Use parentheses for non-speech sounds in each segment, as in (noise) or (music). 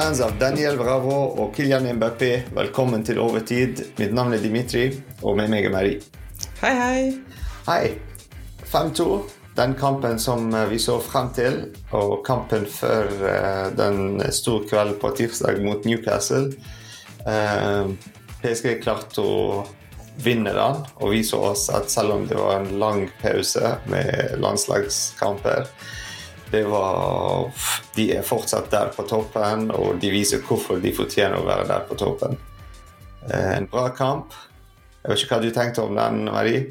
Fans av Daniel Bravo og Kylian Mbappé, velkommen til Overtid. Mitt navn er Dimitri, og med meg er Marie. Hei, hei. Hei. 5-2. Den kampen som vi så frem til, og kampen før uh, den store kvelden på tirsdag mot Newcastle. Uh, PSG klarte å vinne den og vise oss at selv om det var en lang pause med landslagskamper, det var De er fortsatt der på toppen, og de viser hvorfor de fortjener å være der på toppen. Eh, en bra kamp. Jeg vet ikke hva du tenkte om den, Marie?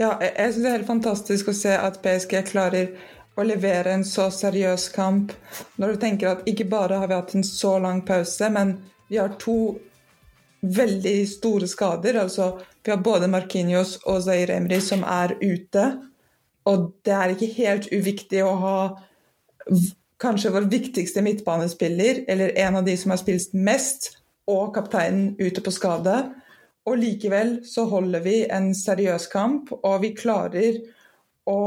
Ja, jeg syns det er helt fantastisk å se at PSG klarer å levere en så seriøs kamp. Når du tenker at ikke bare har vi hatt en så lang pause, men vi har to veldig store skader. Altså, vi har både Markinios og Zaire Emri som er ute. Og det er ikke helt uviktig å ha kanskje vår viktigste midtbanespiller, eller en av de som har spilt mest, og kapteinen ute på skade. Og likevel så holder vi en seriøs kamp, og vi klarer å,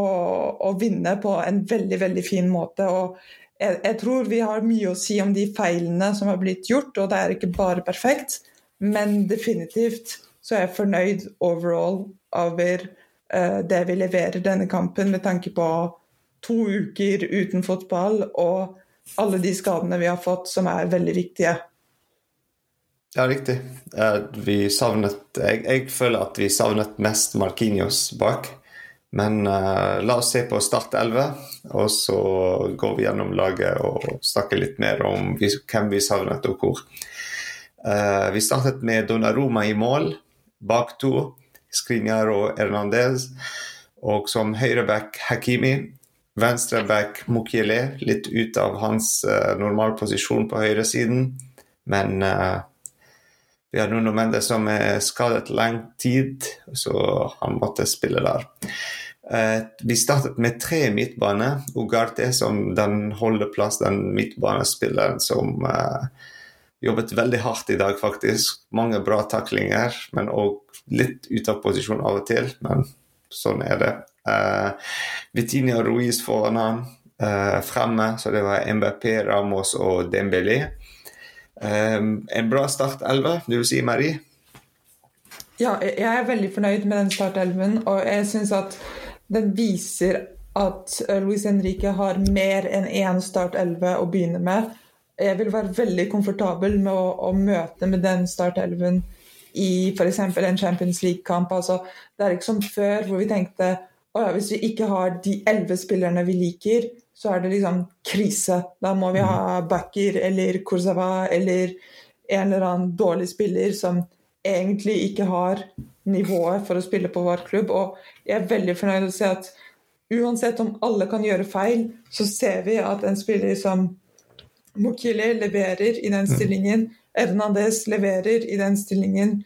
å vinne på en veldig, veldig fin måte. Og jeg, jeg, tror vi har mye å si om de feilene som har blitt gjort, og det er ikke bare perfekt, men definitivt så er jeg fornøyd overall over det vi leverer denne kampen med tanke på to uker uten fotball og alle de skadene vi har fått, som er veldig viktige. Ja, riktig. Eh, vi savnet jeg, jeg, føler at vi savnet mest Markinios bak. Men uh, la oss se på Start 11, og så går vi gjennom laget og snakker litt mer om vi, hvem vi savnet og hvor. Uh, vi startet med Donnaroma i mål, bak to. Skriniar og Hernandez. Og som høyreback Hakimi. Venstreback Mukiele, litt ut av hans uh, normalposisjon på høyresiden. Men uh, vi har Nuno Mendes som er skadet lang tid, så han måtte spille der. Uh, vi startet med tre midtbane. Ugarte som den holdeplass, den midtbanespilleren som uh, jobbet veldig hardt i dag, faktisk. Mange bra taklinger, men òg litt ute av posisjon av og til. Men sånn er det. Uh, Vitinia Ruiz foran han uh, fremme, så det var MBP, Ramos og Dembélé. Um, en bra start 11, du vil si, Marie? Ja, jeg er veldig fornøyd med den startelven, og jeg syns at den viser at Luis Henrique har mer enn én startelve å begynne med jeg vil være veldig komfortabel med å, å møte med den startelven i f.eks. en Champions League-kamp. Altså, det er ikke som før, hvor vi tenkte å ja, hvis vi ikke har de elleve spillerne vi liker, så er det liksom krise. Da må vi ha mm. Bakker eller Kurzawa eller en eller annen dårlig spiller som egentlig ikke har nivået for å spille på vår klubb. Og jeg er veldig fornøyd å se at uansett om alle kan gjøre feil, så ser vi at en spiller som Mokile leverer i den mm. stillingen. Hernandez leverer i den stillingen.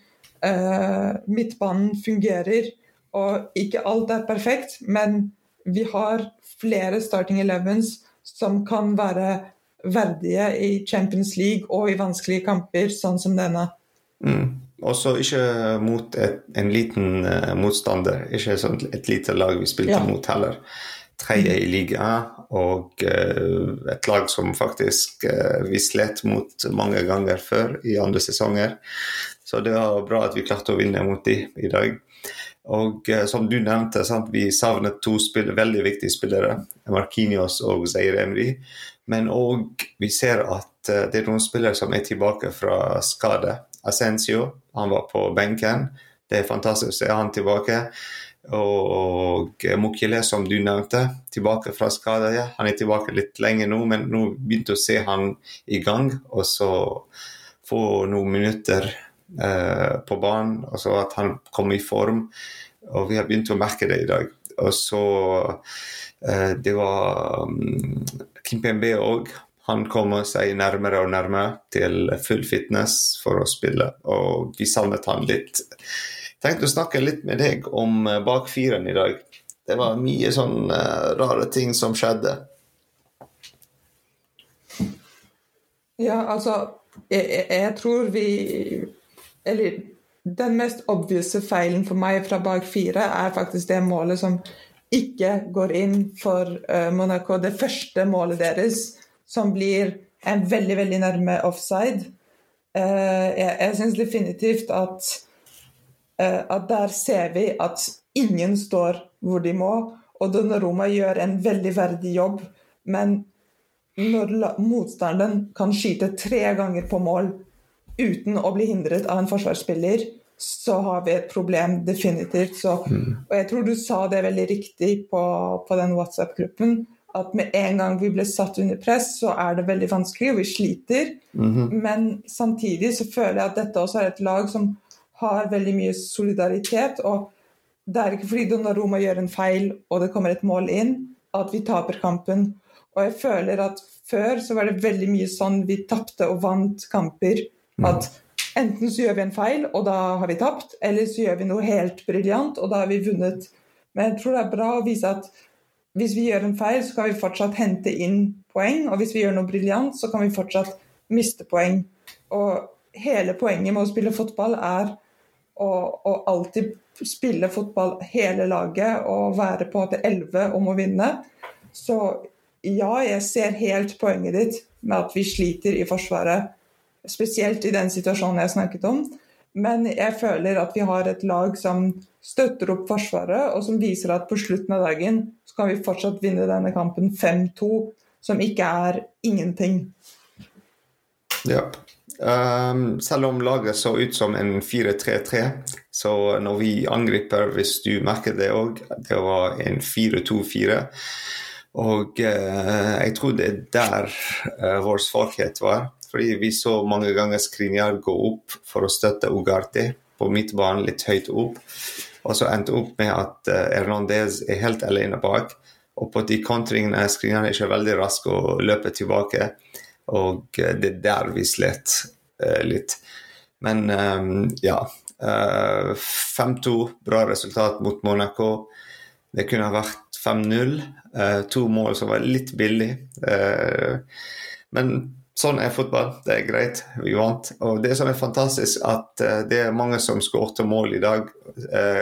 Uh, midtbanen fungerer. Og ikke alt er perfekt, men vi har flere starting elevens som kan være verdige i Champions League og i vanskelige kamper, sånn som denne. Mm. Også ikke mot et, en liten uh, motstander, ikke sånn et lite lag vi spilte ja. mot heller tredje i liga, og uh, et lag som faktisk uh, vi slet mot mange ganger før i andre sesonger. Så det var bra at vi klarte å vinne mot de i dag. Og uh, som du nevnte, sant, vi savnet to spill, veldig viktige spillere, Markinios og Zaire Emry. Men òg vi ser at det er noen spillere som er tilbake fra skade. Ascencio, han var på benken. Det er fantastisk å se han tilbake. Og Mokile, som du nevnte, tilbake fra skade. Ja, han er tilbake litt lenger nå, men nå begynte å se han i gang. Og så få noen minutter eh, på banen, og så at han kom i form. Og vi har begynt å merke det i dag. Og så eh, Det var um, Kim Pembe òg. Han kommer seg nærmere og nærmere til full fitness for å spille, og vi savnet han litt tenkte å snakke litt med deg om eh, bakfiren i dag. Det var mye sånn uh, rare ting som skjedde. Ja, altså jeg, jeg, tror vi Eller den mest obvise feilen for meg fra bak fire er faktisk det målet som ikke går inn for uh, Monaco. Det første målet deres som blir en veldig, veldig nærme offside. Jeg jeg syns definitivt at, at der ser vi at ingen står hvor de må, og Donnaroma gjør en veldig verdig jobb. Men når motstanderen kan skyte tre ganger på mål uten å bli hindret av en forsvarsspiller, så har vi et problem, definitivt. Så, mm. og jeg tror du sa det veldig riktig på, på den WhatsApp-gruppen. At med en gang vi ble satt under press, så er det veldig vanskelig, og vi sliter. Mm -hmm. Men samtidig så føler jeg at dette også er et lag som har veldig mye solidaritet. Og det er ikke fordi Donnaroma gjør en feil og det kommer et mål inn, at vi taper kampen. Og jeg føler at før så var det veldig mye sånn vi tapte og vant kamper. At enten så gjør vi en feil, og da har vi tapt, eller så gjør vi noe helt briljant, og da har vi vunnet. Men jeg tror det er bra å vise at hvis vi gjør en feil, så kan vi fortsatt hente inn poeng. Og hvis vi gjør noe briljant, så kan vi fortsatt miste poeng. Og hele poenget med å spille fotball er å, og alltid spille fotball hele laget og være på en måte elleve om å vinne. Så ja, jeg ser helt poenget ditt med at vi sliter i Forsvaret Spesielt i den situasjonen jeg snakket om. Men jeg føler at vi har et lag som støtter opp Forsvaret, og som viser at på slutten av dagen så kan vi fortsatt vinne denne kampen 5-2, som ikke er ingenting. Ja. Um, selv om laget så ut som en 4-3-3, så når vi angriper, hvis du merker det òg, det var en 4-2-4. Og uh, jeg tror det er der uh, vår svakhet var. Fordi vi så mange ganger Skrinjar gå opp for å støtte Ugarte på midtbanen litt høyt opp. Og så endte opp med at uh, Hernandez er helt alene bak. Og på de kontringene er Skrinjar ikke veldig rask å løpe tilbake. Og uh, det er der vi slet uh, litt. Men um, ja. 5-2, bra resultat mot Monaco. Det kunne ha vært 5-0. to mål som var litt billig. men Sånn er fotball. Det er greit. Vi vant. Og det som er fantastisk, at det er mange som skårte mål i dag.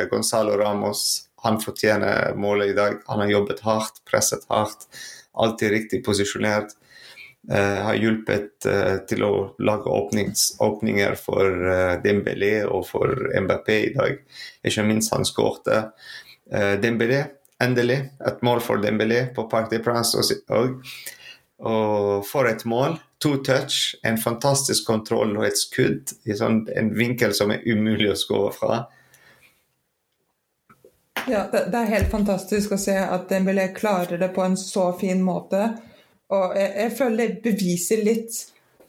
Gonzalo Ramos han fortjener målet i dag. Han har jobbet hardt, presset hardt. Alltid riktig posisjonert. Uh, har hjulpet til å lage åpnings, åpninger for Dembélé og for Mbappé i dag. Ikke minst han skårte. Dembélé, endelig. Et mål for Dembélé på Parc de Prince òg. Og for et mål to touch, en fantastisk kontroll og et skudd i sånn, en vinkel som er umulig å skåre fra. Ja, det, det, er helt fantastisk å se at Dembélé klarer det på en så fin måte. Og jeg, jeg føler det beviser litt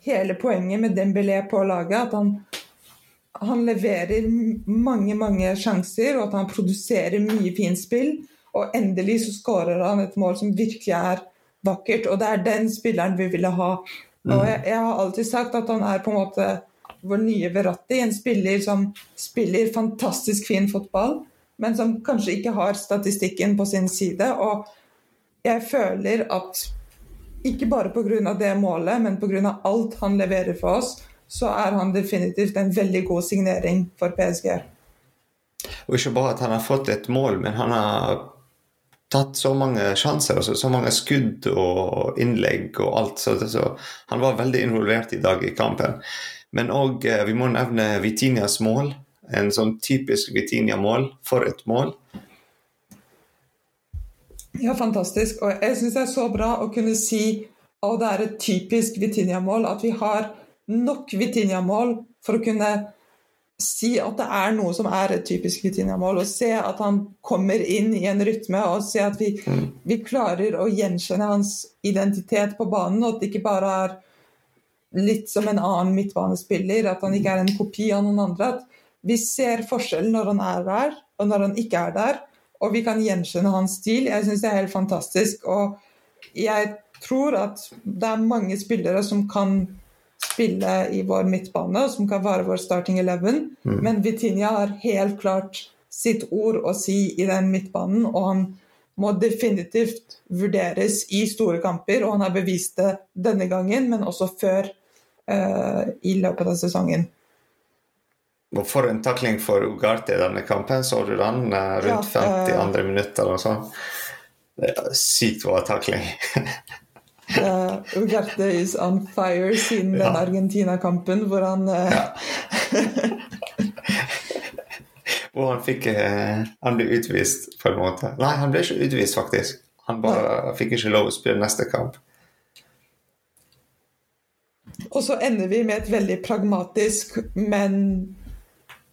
hele poenget med Dembélé på laget. At han, han leverer mange, mange sjanser, og at han produserer mye fint spill. Og endelig så skårer han et mål som virkelig er vakkert. Og det er den spilleren vi ville ha og jeg, jeg, har alltid sagt at han er på en måte vår nye Verratti, en spiller som spiller fantastisk fin fotball, men som kanskje ikke har statistikken på sin side. Og jeg føler at ikke bare pga. det målet, men pga. alt han leverer for oss, så er han definitivt en veldig god signering for PSG. Og ikke bare at han har fått et mål, men han har tatt så mange sjanser, altså, så mange skudd og innlegg og alt. Så, så, han var veldig involvert i dag i kampen. Men òg eh, vi må nevne Vitinias mål. En sånn typisk Vitinia-mål. For et mål. Ja, fantastisk. Og jeg syns det er så bra å kunne si at det er et typisk Vitinia-mål. At vi har nok Vitinia-mål for å kunne si at det er noe som er et typisk Vitinia-mål. og se at han kommer inn i en rytme, og se at vi, mm. vi, klarer å gjenkjenne hans identitet på banen, og at det ikke bare er litt som en annen midtbanespiller, at han ikke er en kopi av noen andre. At vi ser forskjellen når han er der, og når han ikke er der, og vi kan gjenkjenne hans stil. Jeg syns det er helt fantastisk. Og jeg tror at det er mange spillere som kan spille i vår midtbane, som kan være vår starting eleven. Mm. Men Vitinha har helt klart sitt ord å si i den midtbanen, og han må definitivt vurderes i store kamper. Og han har bevist det denne gangen, men også før uh, i løpet av sesongen. Og For en takling for Ugarte i denne kampen, så du den uh, rundt ja, 50 uh, andre minutter og sånn. Sykt bra takling. Uh, (laughs) Ugarte is on fire siden ja. den Argentina-kampen hvor han uh... ja. (laughs) Hvor han fikk uh, Han ble utvist, på en måte. Nei, han ble ikke utvist, faktisk. Han bare Nei. fikk ikke lov å spille neste kamp. Og så ender vi med et veldig pragmatisk, men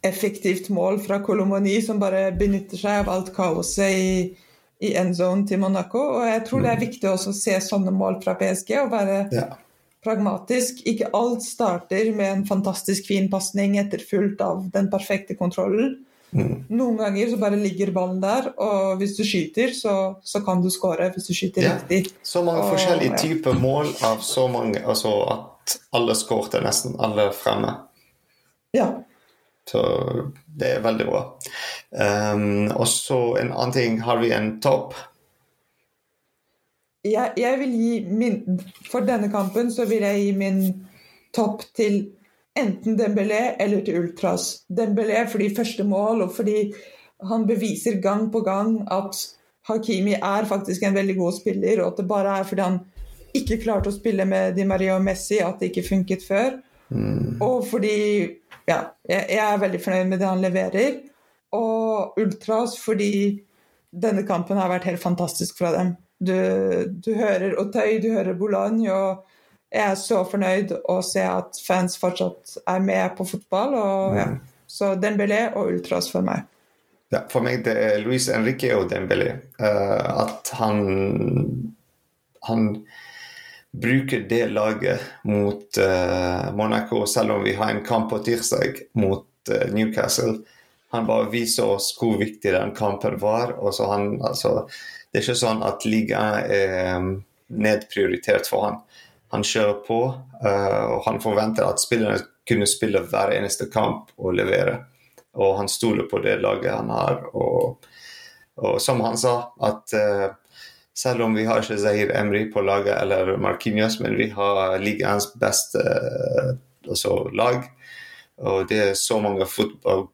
effektivt mål fra Kolomoni, som bare benytter seg av alt kaoset i i endzone til Monaco. Og jeg tror det er mm. viktig også å se sånne mål fra PSG og være ja. pragmatisk. Ikke alt starter med en fantastisk fin pasning etterfulgt av den perfekte kontrollen. Mm. Noen ganger så bare ligger ballen der, og hvis du skyter, så, så kan du skåre. Hvis du skyter ja. riktig. Så mange og, forskjellige ja. typer mål av så mange Altså at alle skårte nesten alle fremme. Ja. Så det er veldig bra. Um, og så en annen ting, har vi en topp? Jeg, jeg, vil gi min For denne kampen så vil jeg gi min topp til enten Dembélé eller til Ultras. Dembélé fordi første mål, og fordi han beviser gang på gang at Hakimi er faktisk en veldig god spiller, og at det bare er fordi han ikke klarte å spille med Di Maria og Messi at det ikke funket før. Mm. Og fordi ja, jeg, jeg, er veldig fornøyd med det han leverer. Og Ultras fordi denne kampen har vært helt fantastisk fra dem. Du, du hører Otøy, du hører Boulogne, og jeg er så fornøyd å se at fans fortsatt er med på fotball. Og, ja. Mm. Så Dembélé og Ultras for meg. Ja, for meg det er Luis Enrique og Dembélé. Uh, at han han bruker det laget mot uh, Monaco, selv om vi har en kamp på tirsdag mot uh, Newcastle. Han bare viser oss hvor viktig den kampen var. og så han, altså, Det er ikke sånn at ligaen er um, nedprioritert for han. Han kjører på, uh, og han forventer at spillerne kunne spille hver eneste kamp og levere. Og han stoler på det laget han har. Og, og som han sa, at selv om vi har ikke Zahir Emry på laget eller Marquinhos, men vi har ligaens beste altså, lag. Og det er så mange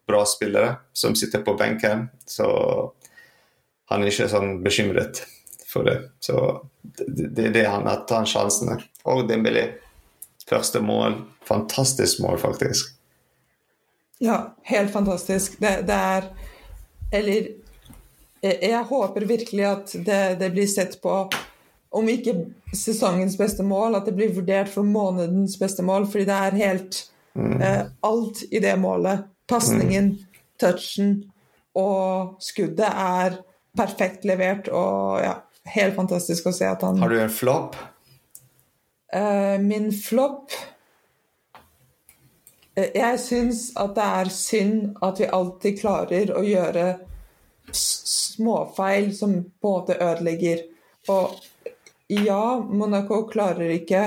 bra spillere som sitter på benken, så han er ikke sånn bekymret for det. Så det, det er det han har tatt sjansene. Og Dembélé. Første mål. Fantastisk mål, faktisk. Ja, helt fantastisk. Det, det er Eller jeg håper virkelig at det, det, blir sett på om ikke sesongens beste mål, at det blir vurdert for månedens beste mål. Fordi det er helt mm. eh, alt i det målet. Pasningen, mm. touchen og skuddet er perfekt levert. Og ja, helt fantastisk å se at han Har du en flopp? Eh, min flopp eh, Jeg syns at det er synd at vi alltid klarer å gjøre småfeil som på en måte ødelegger. Og ja, Monaco klarer ikke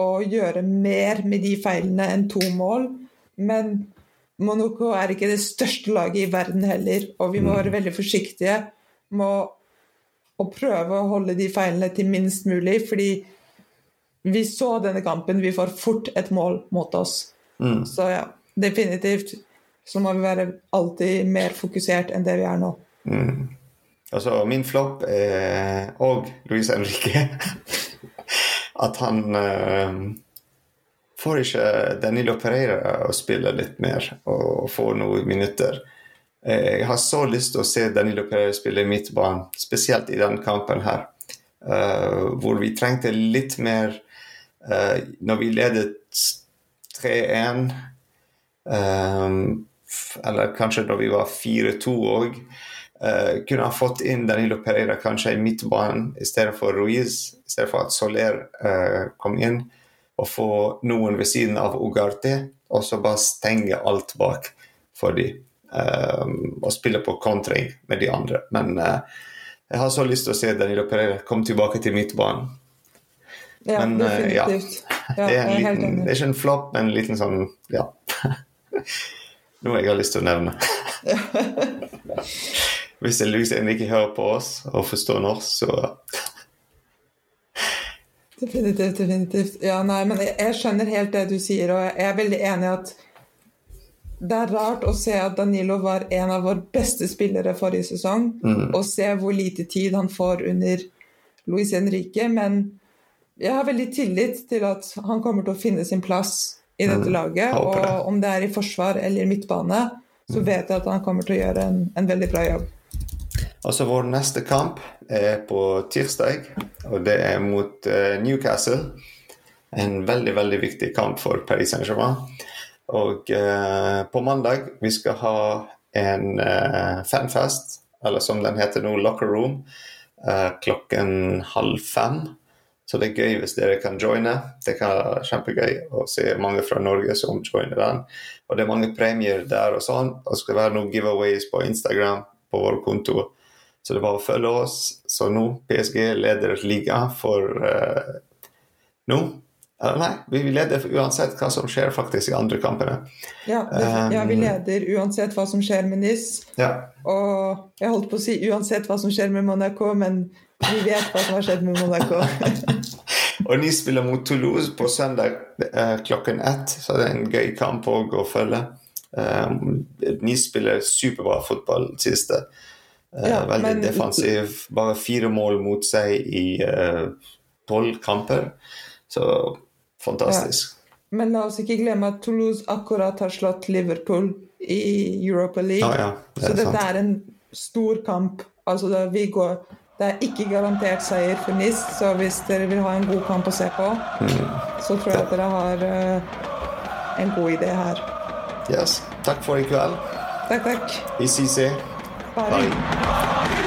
å gjøre mer med de feilene enn to mål, men Monaco er ikke det største laget i verden heller, og vi må være mm. veldig forsiktige med å prøve å holde de feilene til minst mulig, fordi vi så denne kampen, vi får fort et mål mot oss. Mm. Så ja, definitivt så må vi være alltid mer fokusert enn det vi er nå. Mm. Altså, min flopp er òg Luis Henrique. (laughs) At han eh, får ikke Danilo Pereira å spille litt mer og få noen minutter. Eh, jeg har så lyst til å se Danilo Pereira spille midtbanen, spesielt i denne kampen her. Uh, hvor vi trengte litt mer uh, Når vi ledet 3-1, um, eller kanskje da vi var 4-2 òg Uh, kunne ha fått inn Danilo Pereira kanskje i midtbanen i stedet for Ruiz, i stedet for at Soler uh, kom inn, og få noen ved siden av Ugarte, og så bare stenge alt bak for dem. Uh, og spille på kontring med de andre. Men jeg har så lyst til å se Danilo Pereira komme tilbake til midtbanen. Ja, men, definitivt. (laughs) Ja. det, er liten, det er ikke en flopp, men en liten sånn Ja. (laughs) Noe jeg har lyst til å nevne. Hvis det Louis ikke hører på oss og forstår norsk, så Definitivt, definitivt. Ja, nei, men jeg, jeg, skjønner helt det du sier, og jeg er veldig enig i at det er rart å se at Danilo var en av våre beste spillere forrige sesong, mm. og se hvor lite tid han får under Luis Henrique, men jeg har veldig tillit til at han kommer til å finne sin plass i dette Mm, laget. Og om det er i forsvar eller midtbane, så vet jeg at han kommer til å gjøre en, en veldig bra jobb. Altså Vår neste kamp er på tirsdag, og det er mot eh, Newcastle. En veldig veldig viktig kamp for Paris Saint-Germain. Og eh, på mandag vi skal ha en eh, fanfest, eller som den heter nå, Locker Room, eh, klokken halv fem. Så det er gøy hvis dere kan joine. Det kan være kjempegøy å se mange fra Norge som joiner den. Og det er mange premier der og sånn. Og det skal være noen giveaways på Instagram på vår konto. Så det er bare å følge oss. Så nå PSG leder liga for uh, nå. Eller nei, vi leder uansett hva som skjer faktisk i andre kampene. Ja, det, ja, vi Um, leder uansett hva som skjer med NIS. Ja, Og jeg holdt på å si uansett hva som skjer med Monaco, men vi vet hva som har skjedd med Monaco. (laughs) Og NIS spiller mot Toulouse på søndag uh, klokken ett, så det er en gøy kamp òg å følge. Um, NIS spiller superbra fotball siste. Ja, veldig men- defensiv. Bare fire mål mot seg i eh, tolv kamper. Så fantastisk. Men la oss ikke glemme at Toulouse akkurat har slått Liverpool i Europa League. Ja, ja, det så dette sant. er en stor kamp. Altså, vi går, det er ikke garantert seier for NIS, så hvis dere vil ha en god kamp å se på, Mm. så tror jeg at dere har uh, en god idé her. Yes. Takk for i kveld. Takk, takk. I ses. 拜。